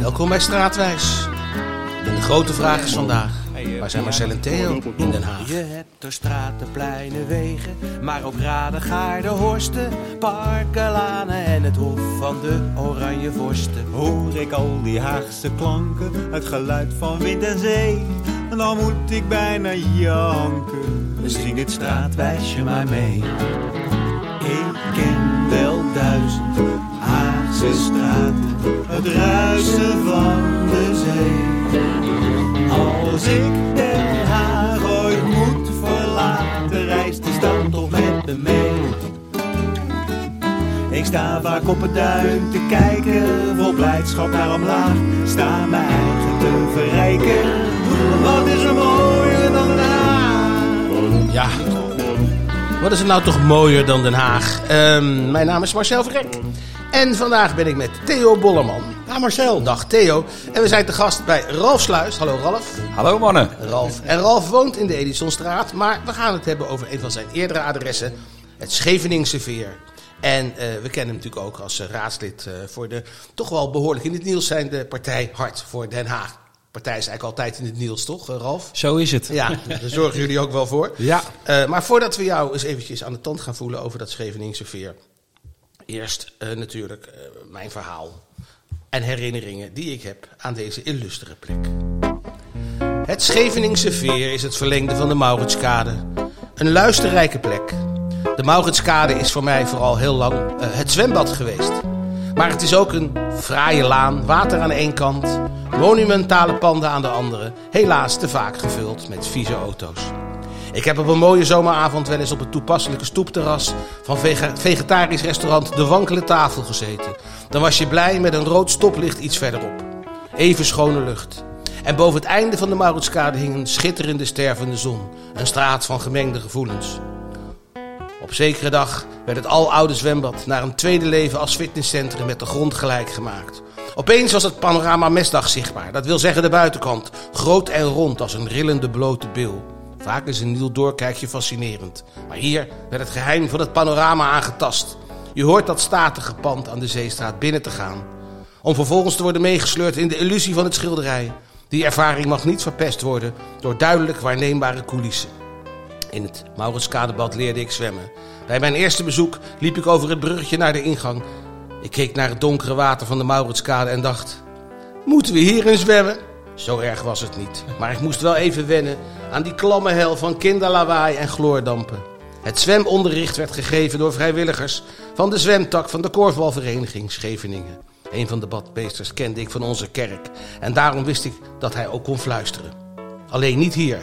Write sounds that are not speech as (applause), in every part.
Welkom bij Straatwijs. En de grote vraag is vandaag, waar zijn Marcel en Theo in Den Haag? Je hebt er straten, pleinen, wegen, maar ook raden, gaarden, horsten, parken, lanen en het hof van de oranje vorsten. Hoor ik al die Haagse klanken, het geluid van wind en zee, dan moet ik bijna janken. Zing het straatwijsje maar mee. Ik ken wel duizend Straten, Het ruisen van de zee. Als ik Den Haag ooit moet verlaten, reist die stad toch met me mee. Ik sta vaak op het duin te kijken, vol blijdschap naar omlaag. Sta mijn eigen te verrijken. Wat is er mooier dan Den Haag? Ja, wat is er nou toch mooier dan Den Haag? Ehm, mijn naam is Marcel Vrek. En vandaag ben ik met Theo Bollerman. Ja, Marcel. Dag Theo. En we zijn te gast bij Ralf Sluis. Hallo Ralf. Hallo mannen. Ralf. En Ralf woont in de Edisonstraat, maar we gaan het hebben over een van zijn eerdere adressen, het Scheveningse Veer. En eh, we kennen hem natuurlijk ook als eh, raadslid eh, voor de toch wel behoorlijk in het nieuws zijnde partij Hart voor Den Haag. De partij is eigenlijk altijd in het nieuws, toch, Ralf? Zo is het. Ja, daar zorgen jullie ook wel voor. Ja. Eh, maar voordat we jou eens eventjes aan de tand gaan voelen over dat Scheveningse Veer. Eerst eh, natuurlijk eh, mijn verhaal en herinneringen die ik heb aan deze illustere plek. Het Scheveningse Veer is het verlengde van de Mauritskade. Een luisterrijke plek. De Mauritskade is voor mij vooral heel lang eh, het zwembad geweest. Maar het is ook een fraaie laan, water aan één kant, monumentale panden aan de andere, helaas te vaak gevuld met vieze auto's. Ik heb op een mooie zomeravond wel eens op het toepasselijke stoepterras van vegetarisch restaurant De Wankele Tafel gezeten. Dan was je blij met een rood stoplicht iets verderop. Even schone lucht. En boven het einde van de Mauritskade hing een schitterende stervende zon. Een straat van gemengde gevoelens. Op zekere dag werd het aloude zwembad naar een tweede leven als fitnesscentrum met de grond gelijk gemaakt. Opeens was het panorama Mesdag zichtbaar. Dat wil zeggen de buitenkant. Groot en rond als een rillende blote bil. Vaak is een nieuw doorkijkje fascinerend. Maar hier werd het geheim van het panorama aangetast. Je hoort dat statige pand aan de Zeestraat binnen te gaan. Om vervolgens te worden meegesleurd in de illusie van het schilderij. Die ervaring mag niet verpest worden door duidelijk waarneembare coulissen. In het Mauritskadebad leerde ik zwemmen. Bij mijn eerste bezoek liep ik over het bruggetje naar de ingang. Ik keek naar het donkere water van de Mauritskade en dacht... Moeten we hierin zwemmen? Zo erg was het niet. Maar ik moest wel even wennen aan die klamme hel van kinderlawaai en chloordampen. Het zwemonderricht werd gegeven door vrijwilligers van de zwemtak van de korfbalvereniging Scheveningen. Een van de badmeesters kende ik van onze kerk en daarom wist ik dat hij ook kon fluisteren. Alleen niet hier.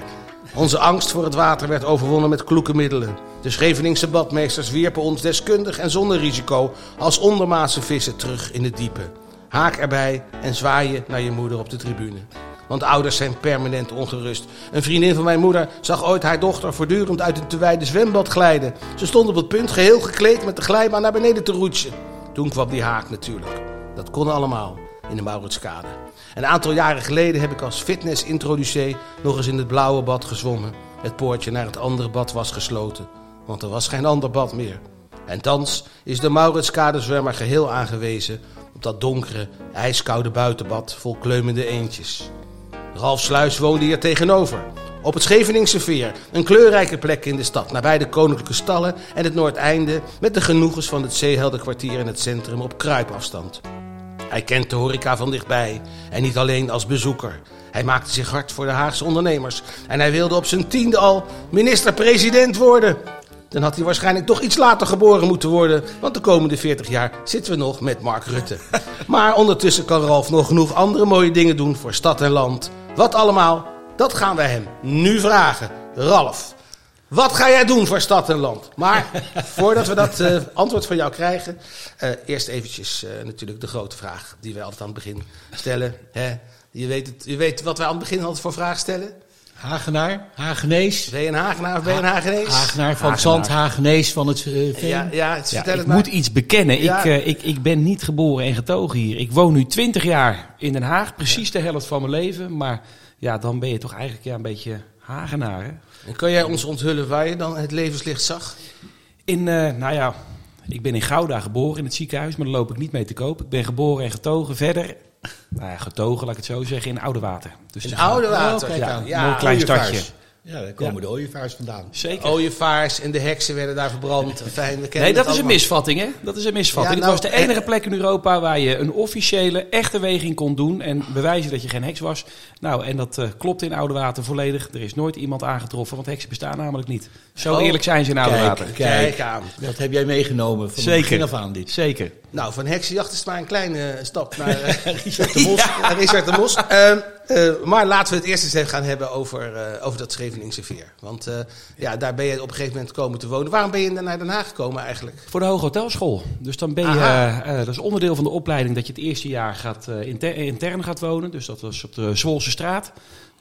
Onze angst voor het water werd overwonnen met kloeke middelen. De Scheveningse badmeesters wierpen ons deskundig en zonder risico als ondermaatse vissen terug in het diepe. Haak erbij en zwaaien naar je moeder op de tribune. Want ouders zijn permanent ongerust. Een vriendin van mijn moeder zag ooit haar dochter voortdurend uit een te wijde zwembad glijden. Ze stond op het punt geheel gekleed met de glijbaan naar beneden te roetsen. Toen kwam die haak natuurlijk. Dat kon allemaal in de Mauritskade. Een aantal jaren geleden heb ik als fitness-introducee nog eens in het blauwe bad gezwommen. Het poortje naar het andere bad was gesloten, want er was geen ander bad meer. En thans is de Mauritskade zwemmer geheel aangewezen op dat donkere, ijskoude buitenbad vol kleumende eendjes. Ralf Sluis woonde hier tegenover. Op het Scheveningse Veer, een kleurrijke plek in de stad, nabij de Koninklijke Stallen en het Noordeinde, met de genoegens van het Zeeheldenkwartier en het centrum op kruipafstand. Hij kent de horeca van dichtbij en niet alleen als bezoeker. Hij maakte zich hard voor de Haagse ondernemers en hij wilde op zijn tiende al minister-president worden. Dan had hij waarschijnlijk toch iets later geboren moeten worden, want de komende 40 jaar zitten we nog met Mark Rutte. (laughs) Maar ondertussen kan Ralf nog genoeg andere mooie dingen doen voor stad en land. Wat allemaal, dat gaan wij hem nu vragen. Ralf, wat ga jij doen voor stad en land? Maar (laughs) voordat we dat eh, antwoord van jou krijgen, eh, eerst eventjes eh, natuurlijk de grote vraag die wij altijd aan het begin stellen. Hè? Je, weet het, je weet wat wij aan het begin altijd voor vraag stellen? Hagenaar, Hagenees. Ben je een Hagenaar of ben je een Hagenees? Hagenaar van het Hagenaar. Zand, Hagenees van het uh, Veen. Ja, ja, het- Ja, vertel ik het maar. moet iets bekennen. Ja. Ik, eh, ik, ik ben niet geboren en getogen hier. Ik woon nu 20 jaar in Den Haag, precies de helft van mijn leven. Maar ja, dan ben je toch eigenlijk ja, een beetje Hagenaar. Hè? En kan jij ons onthullen waar je dan het levenslicht zag? In, eh, nou ja, Ik ben in Gouda geboren in het ziekenhuis, maar daar loop ik niet mee te koop. Ik ben geboren en getogen verder. Nou ja, getogen, laat ik het zo zeggen, in Oudewater. Dus In Oude Water. Oh, Ja, een klein stadje. Ja, daar komen de ooievaars vandaan. Zeker. Ooievaars en de heksen werden daar verbrand. Fijn, we Nee, dat is een misvatting, hè? Dat is een misvatting. Ja, het nou, was de enige eh, plek in Europa waar je een officiële, echte weging kon doen en bewijzen dat je geen heks was. Nou, en dat eh, klopt in Oudewater volledig. Er is nooit iemand aangetroffen, want heksen bestaan namelijk niet. Zo Oh, eerlijk zijn ze in Oudewater. Kijk, Kijk kijk. aan. Dat heb jij meegenomen van Zeker. begin af aan dit. Zeker. Nou, van heksenjacht is maar een kleine stap naar eh, (laughs) (laughs) Richard de Mos. Naar Richard de Mos. Ehm, eh, maar laten we het eerst eens even gaan hebben over, over dat Scheveningse veer. Want eh, ja, daar ben je op een gegeven moment komen te wonen. Waarom ben je naar Den Haag gekomen eigenlijk? Voor de Hoge Hotelschool. Dus dan ben je, eh, eh, dat is onderdeel van de opleiding dat je het eerste jaar gaat, inter- intern gaat wonen. Dus dat was op de Zwolse straat.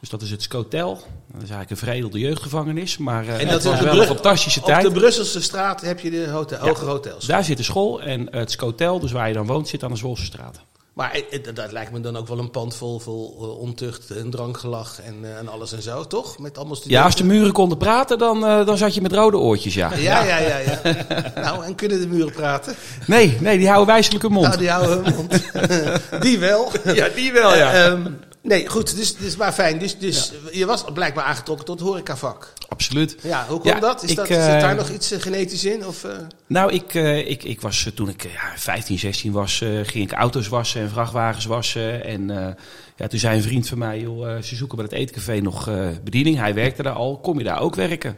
Dus dat is het Scotel. Dat is eigenlijk een veredelde jeugdgevangenis. Maar En is was op wel een fantastische Op tijd. de Brusselse straat heb je de hotel, hoge hotels. Daar zit de school en het Scotel, dus waar je dan woont, zit aan de Zwolse straat. Maar dat lijkt me dan ook wel een pand vol, vol eh, ontucht en drankgelach en, eh, en alles en zo, toch? Met allemaal Ja, studenten. als de muren konden praten, dan, eh, dan zat je met rode oortjes, ja. Ja, ja, ja, ja. (laughs) nou, en kunnen de muren praten? Nee, nee, die houden wijselijk hun mond. Nou, die houden hun mond. (laughs) die wel. Ja, die wel, ja. Eh, ehm, nee, goed, dus, dus maar fijn. Dus, dus je was blijkbaar aangetrokken tot het horecavak. Absoluut. Ja, hoe komt Ja, dat? Is ik, dat eh, zit daar nog iets eh, genetisch in? Of, eh? Nou, ik, eh, ik, ik was eh, toen ik eh, ja, 15, 16 was, eh, ging ik auto's wassen en vrachtwagens wassen. En eh, ja, toen zei een vriend van mij, joh, eh, ze zoeken bij het eetcafé nog eh, bediening. Hij werkte daar al, kom je daar ook werken?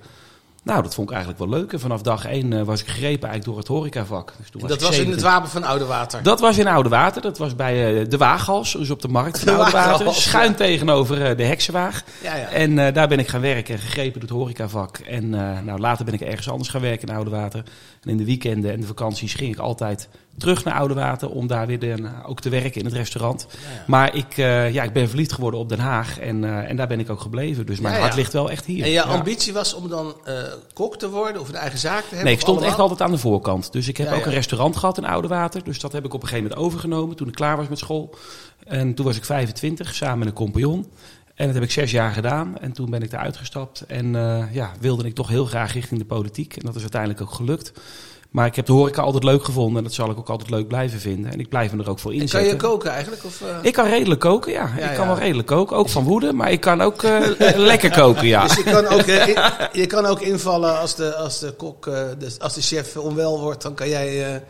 Nou, dat vond ik eigenlijk wel leuk. En vanaf dag één eh, was ik gegrepen eigenlijk door het horecavak. Dus toen dat ik was in 17. het wapen van Oude Water. Dat was in Oude Water. Dat was bij eh, de Waaghals, dus op de markt (laughs) van De Oude Water. Waaghals, Schuin tegenover eh, de Heksenwaag. Ja, ja. En daar ben ik gaan werken, gegrepen door het horecavak. En nou, later ben ik ergens anders gaan werken in Oude Water. En in de weekenden en de vakanties ging ik altijd terug naar Oude Water om daar weer de, nou, ook te werken in het restaurant. Maar ik, eh, ja, ik ben verliefd geworden op Den Haag en, eh, en daar ben ik ook gebleven. Dus mijn Ja, ja. hart ligt wel echt hier. En je Ja. ambitie was om dan eh, kok te worden of een eigen zaak te hebben? Nee, ik stond allemaal? echt altijd aan de voorkant. Dus ik heb ook een restaurant gehad in Oude Water. Dus dat heb ik op een gegeven moment overgenomen toen ik klaar was met school. En toen was ik 25, samen met een compagnon. En dat heb ik zes jaar gedaan. En toen ben ik eruit gestapt. En eh, ja, wilde ik toch heel graag richting de politiek. En dat is uiteindelijk ook gelukt. Maar ik heb de horeca altijd leuk gevonden. En dat zal ik ook altijd leuk blijven vinden. En ik blijf me er ook voor En kan inzetten. je koken eigenlijk? Of, eh? Ik kan redelijk koken, ja. Ja, ik kan ja. wel redelijk koken. Ook van woede. Maar ik kan ook eh, lekker koken, ja. Dus je kan ook, eh, in- je kan ook invallen als de, als de kok, de, als de chef onwel wordt, dan kan jij...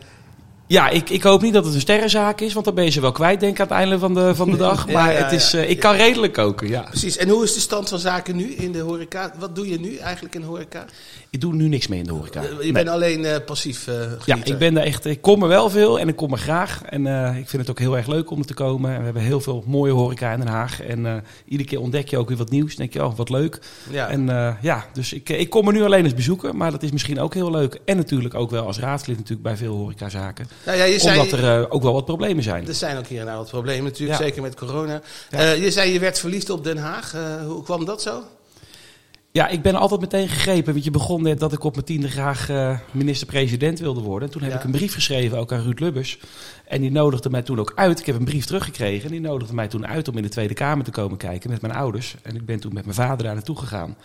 Ja, ik, ik hoop niet dat het een sterrenzaak is, want dan ben je ze wel kwijt, denk ik, aan het einde van de, van de (laughs) dag. Ja, Maar ja, het is, ja. eh, ik kan redelijk koken, ja. precies. En hoe is de stand van zaken nu in de horeca? Wat doe je nu eigenlijk in de horeca? Ik doe nu niks meer in de horeca. Eh, Je Nee. bent alleen eh, passief eh Ja, ik ben daar echt. Ik kom er wel veel en ik kom er graag. En eh, ik vind het ook heel erg leuk om er te komen. En we hebben heel veel mooie horeca in Den Haag. En eh, iedere keer ontdek je ook weer wat nieuws. Dan denk je, oh, wat leuk. Ja. En eh, ja, dus ik, ik kom er nu alleen als bezoeker. Maar dat is misschien ook heel leuk. En natuurlijk ook wel als raadslid natuurlijk bij veel horecazaken. Nou ja, je zei, Omdat er eh, ook wel wat problemen zijn. er zijn ook hier en daar wat problemen natuurlijk, Ja. zeker met corona. Ja. Eh, je zei je werd verliefd op Den Haag. Eh, hoe kwam dat zo? Ja, ik ben altijd meteen gegrepen. Want je begon net dat ik op mijn tiende graag eh, minister-president wilde worden. En toen heb Ja. ik een brief geschreven, ook aan Ruud Lubbers. En die nodigde mij toen ook uit. Ik heb een brief teruggekregen. En die nodigde mij toen uit om in de Tweede Kamer te komen kijken met mijn ouders. En ik ben toen met mijn vader daar naartoe gegaan. En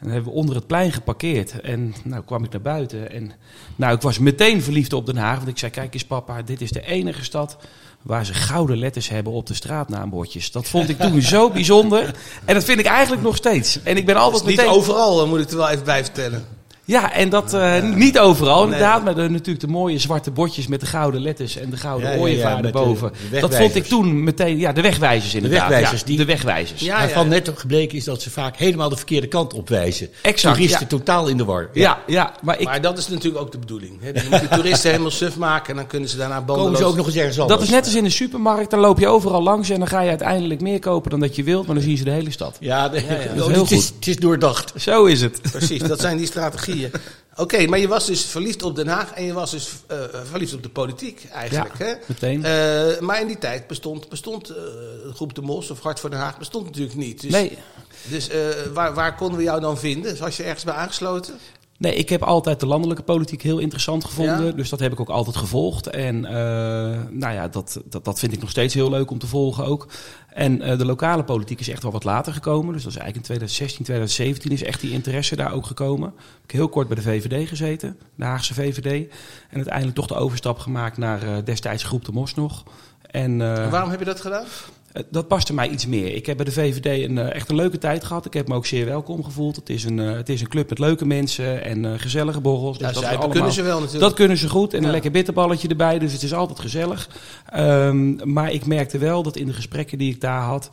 dan hebben we onder het plein geparkeerd. En nou kwam ik naar buiten. En nou, ik was meteen verliefd op Den Haag. Want ik zei, kijk eens papa, dit is de enige stad waar ze gouden letters hebben op de straatnaambordjes. Dat vond ik toen zo bijzonder. En dat vind ik eigenlijk nog steeds. En ik ben altijd is niet meteen... overal, eh, moet ik er wel even bij vertellen. Ja, en dat eh, niet overal. Nee. Inderdaad, maar de, natuurlijk de mooie zwarte bordjes met de gouden letters en de gouden Ja, ja, ja, ooievaar de- erboven. de dat vond ik toen meteen, ja, de wegwijzers inderdaad. wegwijzers, ja, die- de wegwijzers. Ja, Waarvan net ook gebleken is dat ze vaak helemaal de verkeerde kant opwijzen. Exact, Toeristen ja. totaal in de war. ja, ja, maar ik, Maar dat is natuurlijk ook de bedoeling. Hè? Je moet de toeristen (laughs) helemaal suf maken en dan kunnen ze daarna Komen bandeloos... ze ook nog eens ergens anders. dat is net als in de supermarkt. Dan loop je overal langs en dan ga je uiteindelijk meer kopen dan dat je wilt. Maar dan zien ze de hele stad. Ja, de- ja, dat is oh, heel het, is, goed. het is doordacht. Zo is het. Precies, dat zijn die strategieën. (laughs) Oké, maar je was dus verliefd op Den Haag en je was dus eh, verliefd op de politiek eigenlijk. Ja, hè? meteen. Eh, maar in die tijd bestond, bestond eh, Groep de Mos of Hart voor Den Haag bestond natuurlijk niet. Dus, Nee. dus waar, waar konden we jou dan vinden? Was je ergens bij aangesloten? Nee, ik heb altijd de landelijke politiek heel interessant gevonden. Ja? Dus dat heb ik ook altijd gevolgd. En eh, nou ja, dat, dat, dat vind ik nog steeds heel leuk om te volgen ook. En eh, de lokale politiek is echt wel wat later gekomen. Dus dat is eigenlijk in 2016, 2017 is echt die interesse daar ook gekomen. Ik heb heel kort bij de VVD gezeten, de Haagse VVD. En uiteindelijk toch de overstap gemaakt naar eh, destijds Groep de Mos nog. En, En waarom heb je dat gedaan? Eh, Dat paste mij iets meer. Ik heb bij de VVD een, eh, echt een leuke tijd gehad. Ik heb me ook zeer welkom gevoeld. Het is een, eh, het is een club met leuke mensen en gezellige borrels. Dus Ja, dat, allemaal, kunnen ze wel natuurlijk. dat kunnen ze goed. En een lekker bitterballetje erbij. Dus het is altijd gezellig. Ehm, maar ik merkte wel dat in de gesprekken die ik daar had...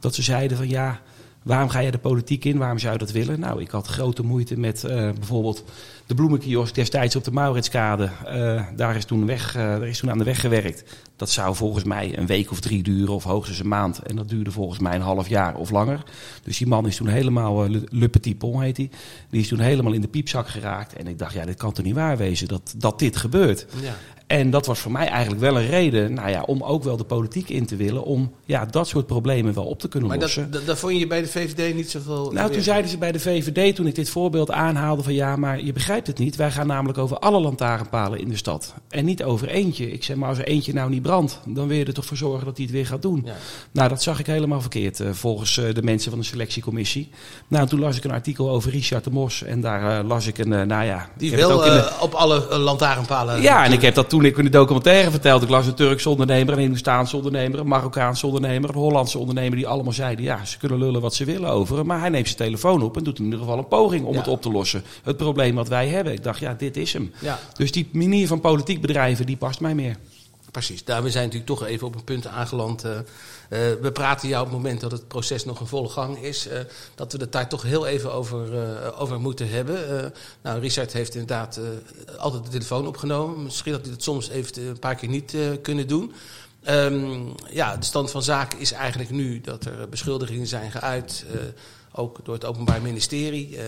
dat ze zeiden van ja... Waarom ga je de politiek in? Waarom zou je dat willen? Nou, ik had grote moeite met eh, bijvoorbeeld de bloemenkiosk destijds op de Mauritskade. Eh, daar, is toen weg, eh, daar is toen aan de weg gewerkt. Dat zou volgens mij een week of drie duren, of hoogstens een maand. En dat duurde volgens mij een half jaar of langer. Dus die man is toen helemaal, Le- Petit heet hij. Die is toen helemaal in de piepzak geraakt. En ik dacht, ja, dit kan toch niet waar wezen dat, dat dit gebeurt. Ja. En dat was voor mij eigenlijk wel een reden nou ja, om ook wel de politiek in te willen. Om ja, dat soort problemen wel op te kunnen Maar dat, lossen. dat, dat vond je bij de VVD niet zoveel... Nou, toen zeiden ze bij de VVD, toen ik dit voorbeeld aanhaalde, van ja, maar je begrijpt het niet. Wij gaan namelijk over alle lantaarnpalen in de stad. En niet over eentje. Ik zeg maar, als er eentje nou niet brandt, dan wil je er toch voor zorgen dat hij het weer gaat doen. Ja. Nou, dat zag ik helemaal verkeerd eh, volgens eh, de mensen van de selectiecommissie. Nou, toen las ik een artikel over Richard de Mos. En daar eh, las ik een, nou ja... Die de- eh, op alle lantaarnpalen... ja, en ik heb dat toen ik in de documentaire vertelde. Ik las een Turkse ondernemer, een Hindoestaanse ondernemer, een Marokkaanse ondernemer, een Hollandse ondernemer. Die allemaal zeiden, ja, ze kunnen lullen wat ze willen over hem. Maar hij neemt zijn telefoon op en doet in ieder geval een poging om Ja. het op te lossen. Het probleem wat wij hebben. Ik dacht, ja, dit is hem. Ja, Dus die manier van politiek bedrijven, die past mij meer. Precies. Daar, we zijn natuurlijk toch even op een punt aangeland. eh, eh, we praten jou op het moment dat het proces nog in volle gang is. eh, dat we het daar toch heel even over, over moeten hebben. Nou, Richard heeft inderdaad altijd de telefoon opgenomen. Misschien had hij het soms even een paar keer niet kunnen doen. Ehm, ja, de stand van zaken is eigenlijk nu dat er beschuldigingen zijn geuit. ook door het Openbaar Ministerie.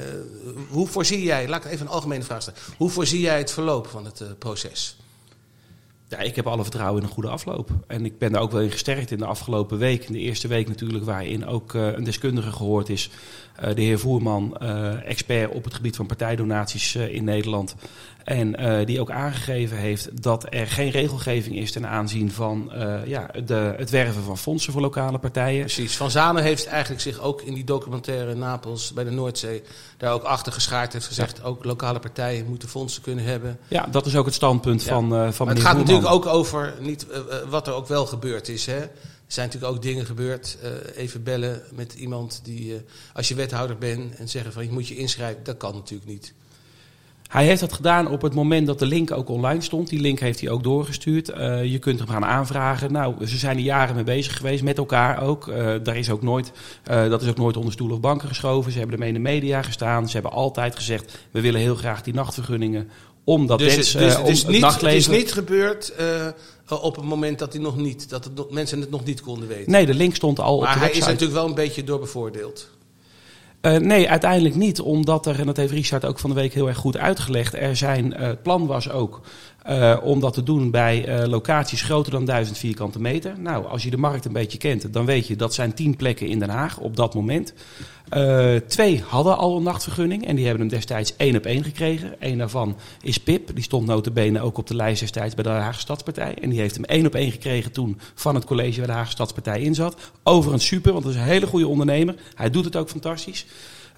Hoe voorzie jij, laat ik even een algemene vraag stellen. Hoe voorzie jij het verloop van het proces? Ja, ik heb alle vertrouwen in een goede afloop. En ik ben daar ook wel in gesterkt in de afgelopen week. In de eerste week natuurlijk, waarin ook eh, een deskundige gehoord is. Eh, de heer Voerman, eh, expert op het gebied van partijdonaties in Nederland. En die ook aangegeven heeft dat er geen regelgeving is ten aanzien van ja, de, het werven van fondsen voor lokale partijen. Precies. Van Zanen heeft eigenlijk zich ook in die documentaire in Napels bij de Noordzee daar ook achter geschaard. Heeft gezegd ook lokale partijen moeten fondsen kunnen hebben. Ja, dat is ook het standpunt Ja. van, van meneer Voerman. Natuurlijk ook over niet, eh, eh, wat er ook wel gebeurd is. Hè. Er zijn natuurlijk ook dingen gebeurd. eh, even bellen met iemand die, als je wethouder bent en zeggen van je moet je inschrijven. Dat kan natuurlijk niet. Hij heeft dat gedaan op het moment dat de link ook online stond. Die link heeft hij ook doorgestuurd. Je kunt hem gaan aanvragen. Nou, ze zijn er jaren mee bezig geweest, met elkaar ook. Daar is ook nooit, dat is ook nooit onder stoelen of banken geschoven. Ze hebben ermee in de media gestaan. Ze hebben altijd gezegd, we willen heel graag die nachtvergunningen. Omdat Dus, mensen, dus eh, het, niet, het is niet gebeurd eh, op het moment dat, hij nog niet, dat het nog- mensen het nog niet konden weten. Nee, de link stond al op maar de hij website. is natuurlijk wel een beetje doorbevoordeeld. Eh, nee, uiteindelijk niet. Omdat er, en dat heeft Richard ook van de week heel erg goed uitgelegd. Er zijn, het plan was ook eh, om dat te doen bij eh, locaties groter dan 1000 vierkante meter. Nou, als je de markt een beetje kent, dan weet je dat zijn 10 plekken in Den Haag op dat moment. Eh, twee hadden al een nachtvergunning en die hebben hem destijds één op één gekregen. Eén daarvan is Pip, die stond notabene ook op de lijst destijds bij de Haagse Stadspartij. En die heeft hem één op één gekregen toen van het college waar de Haagse Stadspartij in zat. Overigens super, want dat is een hele goede ondernemer. Hij doet het ook fantastisch.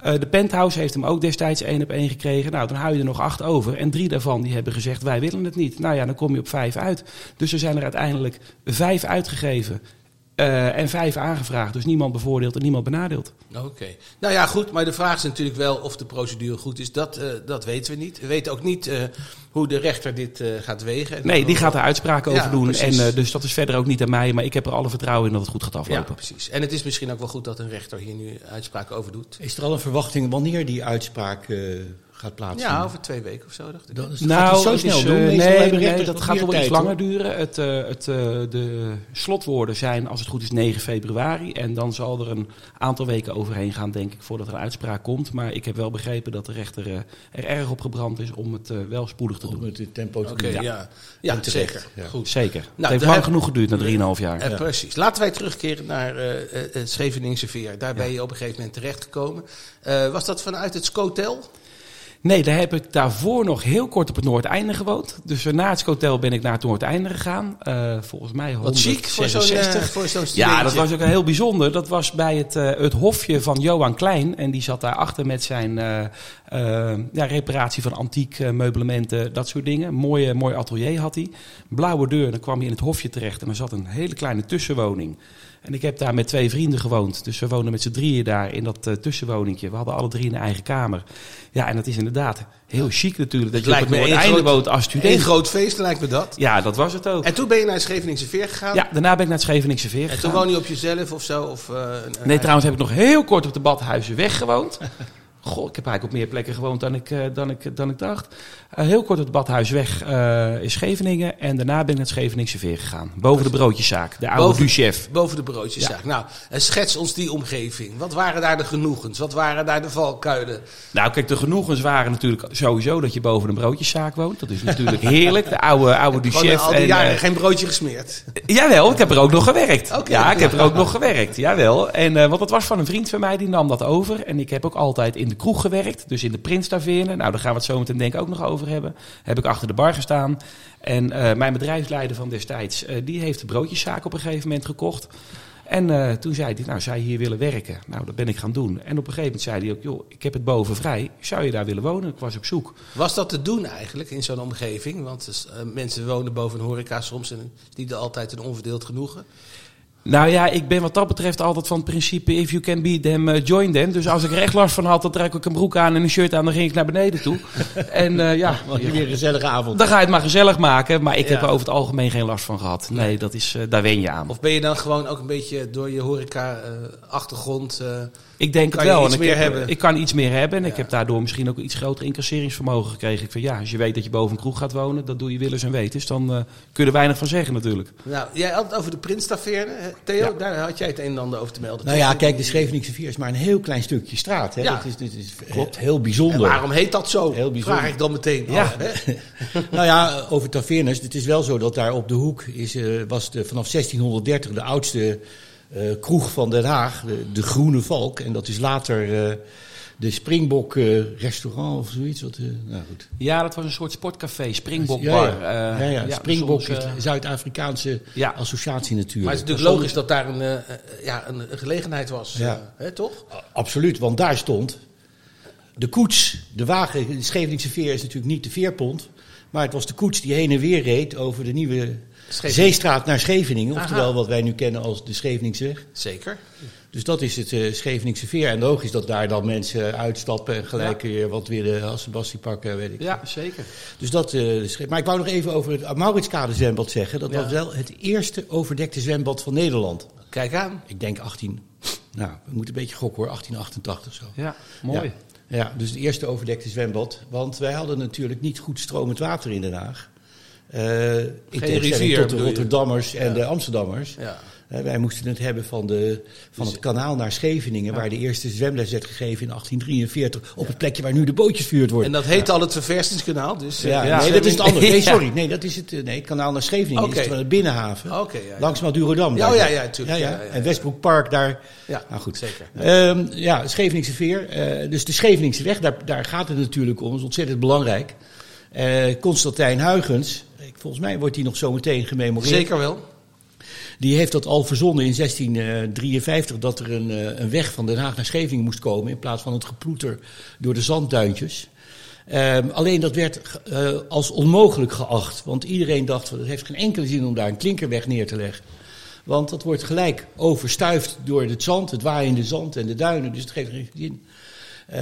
Eh, de penthouse heeft hem ook destijds één op één gekregen. Nou, dan hou je er nog acht over. En drie daarvan die hebben gezegd, wij willen het niet. Nou ja, dan kom je op vijf uit. Dus er zijn er uiteindelijk vijf uitgegeven. Eh, en vijf aangevraagd. Dus niemand bevoordeeld en niemand benadeeld. Oké. Nou ja, goed. Maar de vraag is natuurlijk wel of de procedure goed is. Dat, eh, dat weten we niet. We weten ook niet eh, hoe de rechter dit eh, gaat wegen. Nee, die gaat er uitspraken over Ja, doen. precies. En, eh, dus dat is verder ook niet aan mij. Maar ik heb er alle vertrouwen in dat het goed gaat Ja, aflopen. precies. En het is misschien ook wel goed dat een rechter hier nu uitspraken over doet. Is er al een verwachting wanneer die uitspraak eh, gaat plaatsvinden? Ja, over twee weken of zo, dacht ik. Dan is- Nou, gaat het zo het snel is, doen? Meestal nee, nee, dat gaat wel iets langer hoor. duren. Het, eh, het, eh, de slotwoorden zijn, als het goed is, 9 februari. En dan zal er een aantal weken overheen gaan, denk ik, voordat er een uitspraak komt. Maar ik heb wel begrepen dat de rechter eh, er erg op gebrand is om het wel spoedig te Om doen. het in tempo te Oké, doen. ja. Ja, zeker. ja. Goed. Zeker. het Nou, heeft daar lang heb- genoeg geduurd, na 3,5 jaar. Precies. Laten wij terugkeren naar eh, eh, het Scheveningse Veer. Daar ben je op een gegeven moment terechtgekomen. Eh was dat vanuit het Scotel? Nee, daar heb ik daarvoor nog heel kort op het Noordeinde gewoond. Dus eh, na het hotel ben ik naar het Noordeinde gegaan. Eh, volgens mij Wat chic voor zo'n 166. eh, voor zo'n Ja, dat was ook heel bijzonder. Dat was bij het, het hofje van Johan Klein. En die zat daarachter met zijn ja, reparatie van antiek meublementen, dat soort dingen. Mooi, mooi atelier had hij. Blauwe deur, dan kwam je in het hofje terecht. En er zat een hele kleine tussenwoning. En ik heb daar met twee vrienden gewoond. Dus we woonden met z'n drieën daar in dat eh, tussenwoningje. We hadden alle drie een eigen kamer. Ja, en dat is inderdaad heel chic natuurlijk. Dat je op lijkt het woont als Een student. groot feest, lijkt me dat. Ja, dat was het ook. En toen ben je naar Scheveningse Veer gegaan. Ja, daarna ben ik naar het Scheveningse Veer En toen gegaan. woon je op jezelf of zo? Of, eh, een- een- Nee, trouwens heb ik nog heel kort op de Badhuizenweg gewoond. (laughs) Goh, ik heb eigenlijk op meer plekken gewoond dan ik, eh, dan ik, dan ik dacht. Eh, heel kort op de Badhuisweg eh in Scheveningen. En daarna ben ik naar het Scheveningse Veer gegaan. Boven de broodjeszaak, de oude du-chef. Boven de broodjeszaak. Nou, schets ons die omgeving. Wat waren daar de genoegens? Wat waren daar de valkuilen? Nou, kijk, de genoegens waren natuurlijk sowieso dat je boven een broodjeszaak woont. Dat is natuurlijk (laughs) heerlijk. De oude, oude du-chef. al die en, jaren geen broodje gesmeerd. (laughs) Jawel, ik heb er ook nog gewerkt. Ja, ik heb er ook nog gewerkt. Jawel. En, want dat was van een vriend van mij, die nam dat over. En ik heb ook altijd in de kroeg gewerkt. Dus in de Prinstaverne. Nou, daar gaan we het zo meteen denk ik ook nog over hebben. Heb ik achter de bar gestaan. En eh, mijn bedrijfsleider van destijds, eh, die heeft de broodjeszaak op een gegeven moment gekocht. En eh, toen zei hij, nou, je hier willen werken? Nou, dat ben ik gaan doen. En op een gegeven moment zei hij ook, joh, ik heb het boven vrij. Zou je daar willen wonen? Ik was op zoek. Was dat te doen eigenlijk in zo'n omgeving? Want dus, mensen wonen boven een horeca soms en is niet altijd een onverdeeld genoegen. Nou ja, ik ben wat dat betreft altijd van het principe... if you can beat them, eh, join them. Dus als ik er echt last van had, dan trek ik een broek aan en een shirt aan... dan ging ik naar beneden toe. (laughs) en eh, ja, je weer een gezellige avond. dan ga je het maar gezellig maken. Maar ik heb Ja. er over het algemeen geen last van gehad. Nee, dat is, eh, daar wen je aan. Of ben je dan gewoon ook een beetje door je horeca-achtergrond... ik denk kan het je wel. iets en ik, meer heb- hebben? ik kan iets meer hebben. En ik heb daardoor misschien ook een iets groter incasseringsvermogen gekregen. Ik van ja, als je weet dat je boven een kroeg gaat wonen... dat doe je willens en wetens. Dan eh, kun je er weinig van zeggen natuurlijk. nou, jij had het over de Prinstaverne. hè? Theo, daar had jij het een en ander over te melden. Nou ja, kijk, de Scheveningse Vier is maar een heel klein stukje straat. Hè? Ja. Dat is, dit is heel bijzonder. En waarom heet dat zo? Heel bijzonder. Vraag ik dan meteen. Ja. af, hè? (laughs) Nou ja, over tavernes. Het is wel zo dat daar op de hoek is, eh, was de, vanaf 1630 de oudste eh, kroeg van Den Haag, de, de Groene Valk. En dat is later eh, de Springbok eh, restaurant of zoiets. Wat, nou goed. Ja, dat was een soort sportcafé, Springbok Bar. ja. Ja, ja, Springbok is de Zuid-Afrikaanse associatie natuurlijk. Maar het is natuurlijk logisch dat daar een, ja, een, gelegenheid was. Hè, toch? Absoluut, want daar stond de koets, de wagen. De Scheveningse veer is natuurlijk niet de veerpont. Maar het was de koets die heen en weer reed over de nieuwe. Zeestraat naar Scheveningen. Aha. Oftewel wat wij nu kennen als de Scheveningsweg. Zeker. Dus dat is het eh Scheveningse veer. En logisch dat daar dan mensen uitstappen en gelijk weer wat willen als Sebastian pakken, weet ik. Ja, zeker. Dus dat, is- maar ik wou nog even over het Mauritskade zwembad zeggen. Dat Ja. was wel het eerste overdekte zwembad van Nederland. Kijk aan. Ik denk 18, nou, we moeten een beetje gokken hoor, 1888 zo. Ja, mooi. Ja. Ja, dus het eerste overdekte zwembad. Want wij hadden natuurlijk niet goed stromend water in Den Haag. Eh in tegenstelling tot de? Rotterdammers en de Amsterdammers. Ja. Eh, wij moesten het hebben van, de, van het kanaal naar Scheveningen... waar de eerste zwemles werd gegeven in 1843... op het plekje waar nu de bootjes vuurd worden. En dat heet al het Verversingskanaal. Dus, eh, ja, nee, dat is het andere. Nee, (laughs) sorry. Nee, dat is het, nee, het kanaal naar Scheveningen is van de binnenhaven. Ja. Langs Madurodam. Ja, ja, ja, tuurlijk. Ja. En Westbroek Park daar. Ja, nou goed. zeker. Ehm, ja, Scheveningse Veer. dus de Scheveningse weg, daar, daar gaat het natuurlijk om. Dat is ontzettend belangrijk. Eh Constantijn Huygens, volgens mij wordt die nog zo meteen gememoreerd. Zeker wel. Die heeft dat al verzonnen in 1653 dat er een, eh, een weg van Den Haag naar Scheveningen moest komen in plaats van het geploeter door de zandduintjes. Ehm, alleen dat werd eh, als onmogelijk geacht, want iedereen dacht het heeft geen enkele zin om daar een klinkerweg neer te leggen. Want dat wordt gelijk overstuifd door het zand, het waaiende zand en de duinen, dus het geeft geen zin. Eh,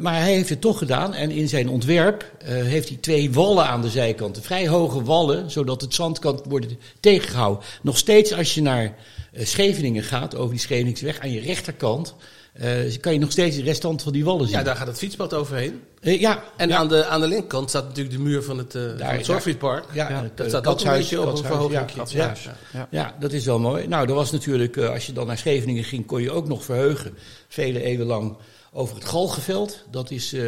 maar hij heeft het toch gedaan en in zijn ontwerp eh, heeft hij twee wallen aan de zijkanten. Vrij hoge wallen, zodat het zand kan worden tegengehouden. Nog steeds als je naar eh, Scheveningen gaat, over die Scheveningsweg, aan je rechterkant, eh, kan je nog steeds de restant van die wallen zien. Ja, daar gaat het fietspad overheen. Ja, En ja, aan, de, aan de linkerkant staat natuurlijk de muur van het, eh van Daar- het Zorgfietspark. ja, Ja, Dat staat ook een beetje op een verhoging. ja, ja. Ja. Ja, dat is wel mooi. Nou, er was natuurlijk, eh, als je dan naar Scheveningen ging, kon je ook nog verheugen. Vele eeuwen lang over het Galgenveld. Dat is, eh,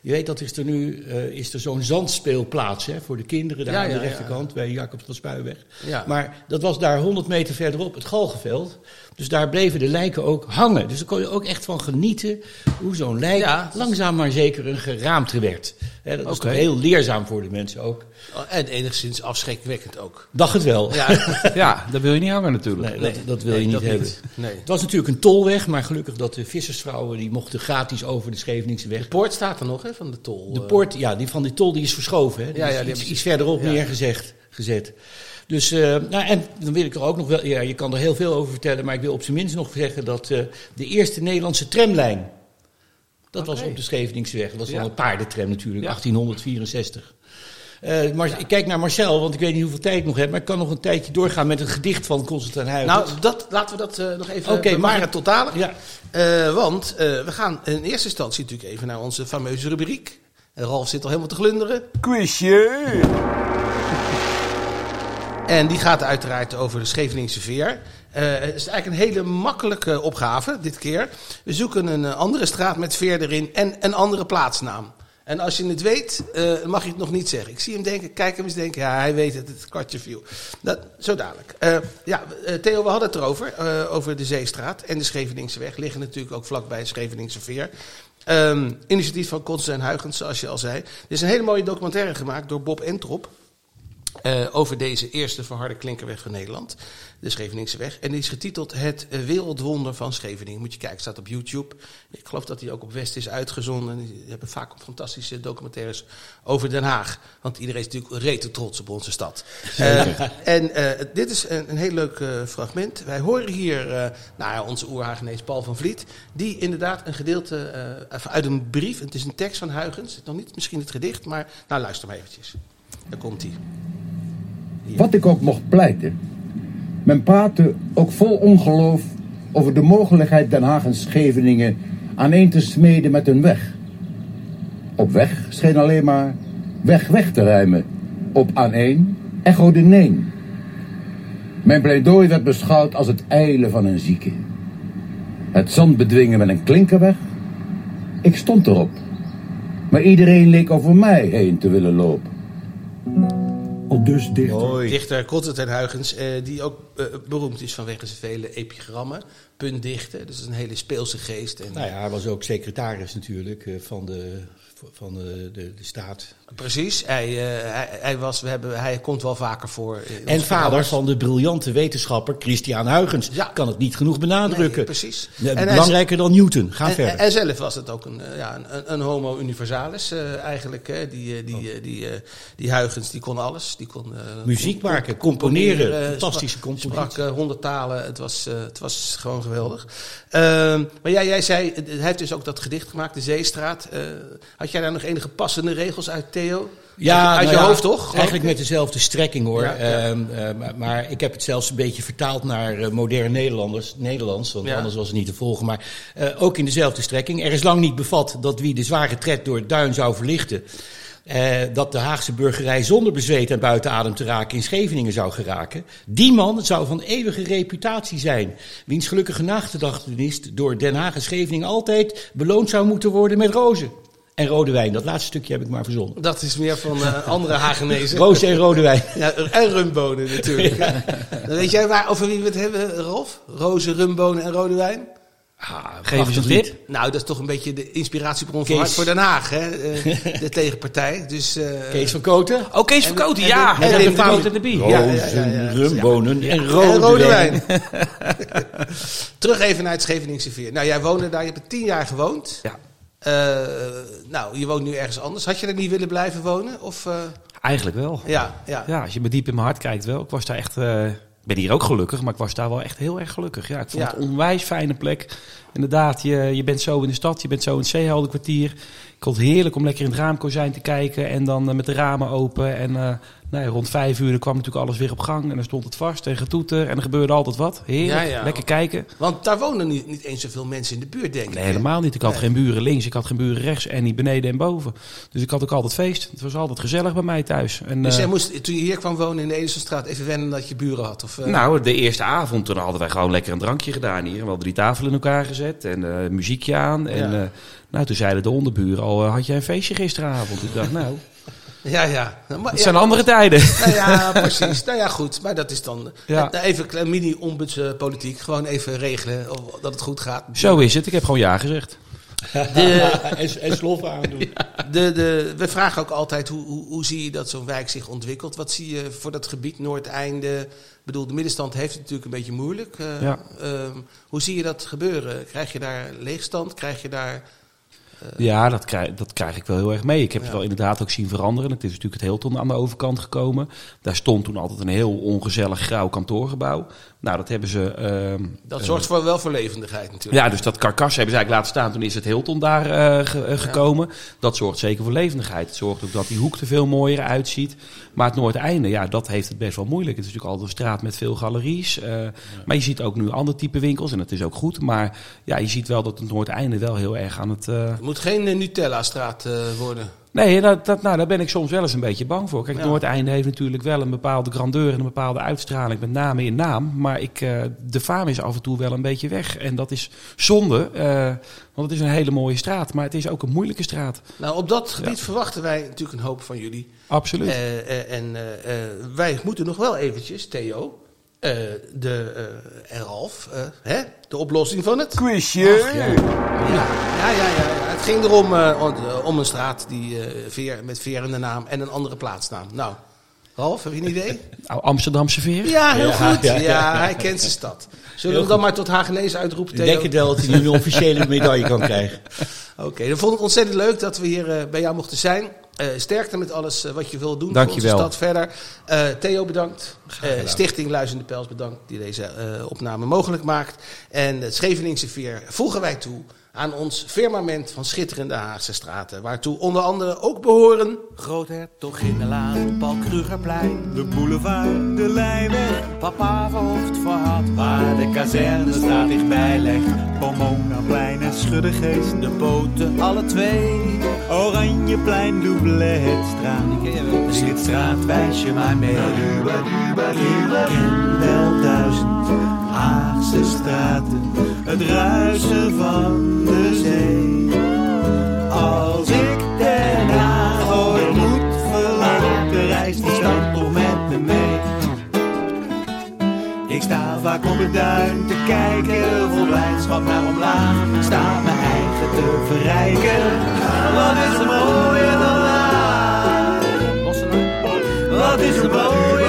je weet, dat is er nu eh, is er zo'n zandspeelplaats hè, voor de kinderen daar Ja, aan de ja, ja. rechterkant bij Jacob van Spuiweg. Ja. Maar dat was daar 100 meter verderop, het Galgenveld. Dus daar bleven de lijken ook hangen. Dus daar kon je ook echt van genieten hoe zo'n lijk Ja, dat langzaam maar zeker een geraamte werd. Hè, dat was toch heel leerzaam voor de mensen ook. En enigszins afschrikwekkend ook. Dacht het wel. Ja, (laughs) Ja, daar wil je niet hangen natuurlijk. Nee, dat, dat wil Nee, je niet dat hebben. niet. Nee. Het was natuurlijk een tolweg, maar gelukkig dat de vissersvrouwen die mochten gratis over de Scheveningse weg. De poort staat er nog, hè, van de tol. De eh. poort, ja, die van die tol die is verschoven. Hè? Die Ja, ja, is die iets, verderop ja. neergezet. Gezet. Dus, eh, nou, en dan wil ik er ook nog wel, ja, je kan er heel veel over vertellen, maar ik wil op zijn minst nog zeggen dat eh, de eerste Nederlandse tramlijn, dat was op de Scheveningse weg. Dat was Ja. dan een paardentram natuurlijk, Ja. 1864. Eh, maar ik kijk naar Marcel, want ik weet niet hoeveel tijd ik nog heb, maar ik kan nog een tijdje doorgaan met een gedicht van Constantijn Huygens. Nou, dat, laten we dat eh, nog even Oké, bewaren mag ik- tot dadelijk. ja. Eh, want eh, we gaan in eerste instantie natuurlijk even naar onze fameuze rubriek. En Ralf zit al helemaal te glunderen. Quizje! En die gaat uiteraard over de Scheveningse veer. Eh, het is eigenlijk een hele makkelijke opgave dit keer. We zoeken een eh, andere straat met veer erin en een andere plaatsnaam. En als je het weet, eh, mag je het nog niet zeggen. Ik zie hem denken, kijk hem eens denken. Ja, hij weet het, het kwartje viel. Dat, zo dadelijk. Ja, Theo, we hadden het erover, over de Zeestraat en de Scheveningse weg. Liggen natuurlijk ook vlakbij Scheveningse veer. Ehm, initiatief van Constantijn Huygens, zoals je al zei. Er is een hele mooie documentaire gemaakt door Bob Entrop. Eh, over deze eerste verharde klinkerweg van Nederland, de Scheveningse weg. En die is getiteld Het Wereldwonder van Scheveningen. Moet je kijken, staat op YouTube. Ik geloof dat die ook op West is uitgezonden. Die hebben vaak fantastische documentaires over Den Haag. Want iedereen is natuurlijk rete trots op onze stad. Eh, en eh, dit is een, een heel leuk fragment. Wij horen hier nou ja, onze oerhagenees Paul van Vliet. Die inderdaad een gedeelte uit een brief, het is een tekst van Huygens. Nog niet misschien het gedicht, maar nou luister maar eventjes. Daar komt hij. Wat ik ook mocht pleiten. Men praatte ook vol ongeloof over de mogelijkheid Den Haag en Scheveningen aaneen te smeden met een weg. Op weg scheen alleen maar weg weg te ruimen. Op aaneen echode neen. Mijn pleidooi werd beschouwd als het eilen van een zieke. Het zand bedwingen met een klinkerweg. Ik stond erop. Maar iedereen leek over mij heen te willen lopen. Al dus dichter. Dichter Constantijn Huygens, eh, die ook eh, beroemd is vanwege zijn vele epigrammen, puntdichten. Dus een hele speelse geest. En, Nou ja, hij was ook secretaris natuurlijk eh, van de, van de, de, de staat. Precies, hij, eh, hij, hij, was, we hebben, hij komt wel vaker voor. in En vader van de briljante wetenschapper Christian Huygens. Ja. Kan het niet genoeg benadrukken. Nee, precies. En belangrijker dan Newton. Ga En, verder. en, zelf was het ook een, eh, ja, een, een homo universalis eh, eigenlijk. Hè. Die, eh, die, eh, die, eh, die Huygens, die kon alles. Die kon, eh, Muziek maken, componeren. eh, Fantastische compositie. Sprak eh, honderd talen. Het was, eh, het was gewoon geweldig. Ehm, maar ja, jij zei, eh, hij heeft dus ook dat gedicht gemaakt, De Zeestraat. Eh, had jij daar nog enige passende regels uit, Theo? Ja, uit, nou je ja, hoofd toch? Eigenlijk met dezelfde strekking hoor. Ja, ja. Ehm, eh, maar, maar ik heb het zelfs een beetje vertaald naar eh, moderne Nederlanders, Nederlands. Want anders was het niet te volgen. Maar eh, ook in dezelfde strekking. Er is lang niet bevat dat wie de zware tred door het duin zou verlichten. dat de Haagse burgerij zonder bezweet en buiten adem te raken in Scheveningen zou geraken. Die man zou van eeuwige reputatie zijn. Wiens gelukkige nagedachtenis door Den Haag en Scheveningen altijd beloond zou moeten worden met rozen. En rode wijn. Dat laatste stukje heb ik maar verzonnen. Dat is meer van eh, andere Hagenezen. (laughs) Roos en rode wijn. Ja, en rumbonen natuurlijk. Dan weet jij waar, over wie we het hebben, Rolf? Rozen, rumbonen en rode wijn? Geef eens een tip. Nou, dat is toch een beetje de inspiratiebron van Hart voor Den Haag, hè? eh, (laughs) de tegenpartij. Dus, eh, Kees van Koten. Oh, Kees En- Verkoten, en- ja. en- En, en- de en- Verkoten en de Bie. Ja, ja, ja, ja. rumbonen en en rode, rode wijn. wijn. (laughs) Terug even naar het Scheveningse Veer. Nou, jij woonde daar, je hebt er tien jaar gewoond. Ja. Eh, nou, je woont nu ergens anders. Had je er niet willen blijven wonen? Of, eh, Eigenlijk wel. ja, ja. Ja, als je me diep in mijn hart kijkt wel. Ik was daar echt... eh, ik ben hier ook gelukkig, maar ik was daar wel echt heel erg gelukkig. Ja, ik vond Ja. het een onwijs fijne plek. Inderdaad, je, je bent zo in de stad, je bent zo in het Zeeheldenkwartier. Ik vond het heerlijk om lekker in het raamkozijn te kijken en dan met de ramen open en Nee, rond vijf uur kwam natuurlijk alles weer op gang. En dan stond het vast en getoeter. En er gebeurde altijd wat. Heerlijk, Ja, ja. lekker kijken. Want daar wonen niet, niet eens zoveel mensen in de buurt, denk ik. Nee, helemaal niet. Ik had geen buren links, ik had geen buren rechts en niet beneden en boven. Dus ik had ook altijd feest. Het was altijd gezellig bij mij thuis. En, Dus eh, jij moest, toen je hier kwam wonen in de Edelsonstraat, even wennen dat je buren had? Of, eh, Nou, de eerste avond, toen hadden wij gewoon lekker een drankje gedaan hier. We hadden drie tafelen in elkaar gezet en eh, muziekje aan. En Ja. eh, nou, toen zeiden de onderburen al, eh, had jij een feestje gisteravond? Ik dacht, (laughs) nou, ja, ja. Maar, het zijn andere tijden. Nou ja, (laughs) precies. Nou ja, goed. Maar dat is dan Ja. eh, even een klein mini-ombudspolitiek. Gewoon even regelen of, dat het goed gaat. Zo is het. Ik heb gewoon ja gezegd. (laughs) en, en sloffen aandoen. De, de, we vragen ook altijd, hoe, hoe, hoe zie je dat zo'n wijk zich ontwikkelt? Wat zie je voor dat gebied Noordeinde? Ik bedoel, de middenstand heeft het natuurlijk een beetje moeilijk. Eh, Ja. ehm, hoe zie je dat gebeuren? Krijg je daar leegstand? Krijg je daar... Ja, dat krijg, dat krijg ik wel heel erg mee. Ik heb Ja. het wel inderdaad ook zien veranderen. Het is natuurlijk het Hilton aan de overkant gekomen. Daar stond toen altijd een heel ongezellig grauw kantoorgebouw. Nou, dat hebben ze... ehm, Dat eh, zorgt voor wel voor levendigheid natuurlijk. Ja, dus dat karkas hebben ze eigenlijk laten staan. Toen is het Hilton daar eh, ge- eh, gekomen. Dat zorgt zeker voor levendigheid. Het zorgt ook dat die hoek er veel mooier uitziet. Maar het Noordeinde, ja, dat heeft het best wel moeilijk. Het is natuurlijk altijd een straat met veel galeries. eh, Maar je ziet ook nu ander type winkels en dat is ook goed. Maar ja, je ziet wel dat het Noordeinde wel heel erg aan het... Het moet geen eh, Nutella-straat eh, worden. Nee, dat, dat, nou, daar ben ik soms wel eens een beetje bang voor. Kijk, Ja. Noordeinde heeft natuurlijk wel een bepaalde grandeur en een bepaalde uitstraling, met name in naam. Maar ik, eh, de faam is af en toe wel een beetje weg. En dat is zonde, want het is een hele mooie straat. Maar het is ook een moeilijke straat. Nou, op dat gebied verwachten wij natuurlijk een hoop van jullie. Absoluut. En wij moeten nog wel eventjes, Theo, eh, de eh, en Ralf, eh, hè, de oplossing van het... Quizje. Ja, ja, ja, ja, ja. Het ging erom eh, om, om een straat die, eh, veer, met veer in de naam en een andere plaatsnaam. Nou, Ralf, heb je een idee? (laughs) Nou, Amsterdamse veer. Ja, heel Ja, goed. Ja, ja, ja. hij kent zijn stad. Zullen we hem dan maar tot Hagenees uitroepen, Ik Theo? denk het wel dat hij nu een officiële medaille kan krijgen. (laughs) Oké, dan vond ik het ontzettend leuk dat we hier eh, bij jou mochten zijn. Eh, sterkte met alles eh, wat je wil doen Dank voor onze stad verder. Eh, Theo bedankt. Stichting Luizende Pels bedankt die deze opname mogelijk maakt. En het Scheveningse Veer voegen wij toe aan ons firmament van schitterende Haagse straten. Waartoe onder andere ook behoren... Groothertoginnenlaan, Paul Krugerplein, De boulevard, de Leijweg, Papa Verhoofd verhaal, waar de kazernestraat dichtbij ligt. Pomonaplein en Schuddegeest. De poten, alle twee, Oranjeplein, Doublehetstraat. zie het straat, wijs je maar mee. Ken wel duizend Haagse straten, het ruisen van de zee. Als ik Den Haag ooit moet verlaten, reist die stad toch met me mee. Ik sta vaak op het duin te kijken, vol blijdschap naar omlaag. Sta mijn eigen te verrijken, wat is er mooier dan Haag? Wat is er mooier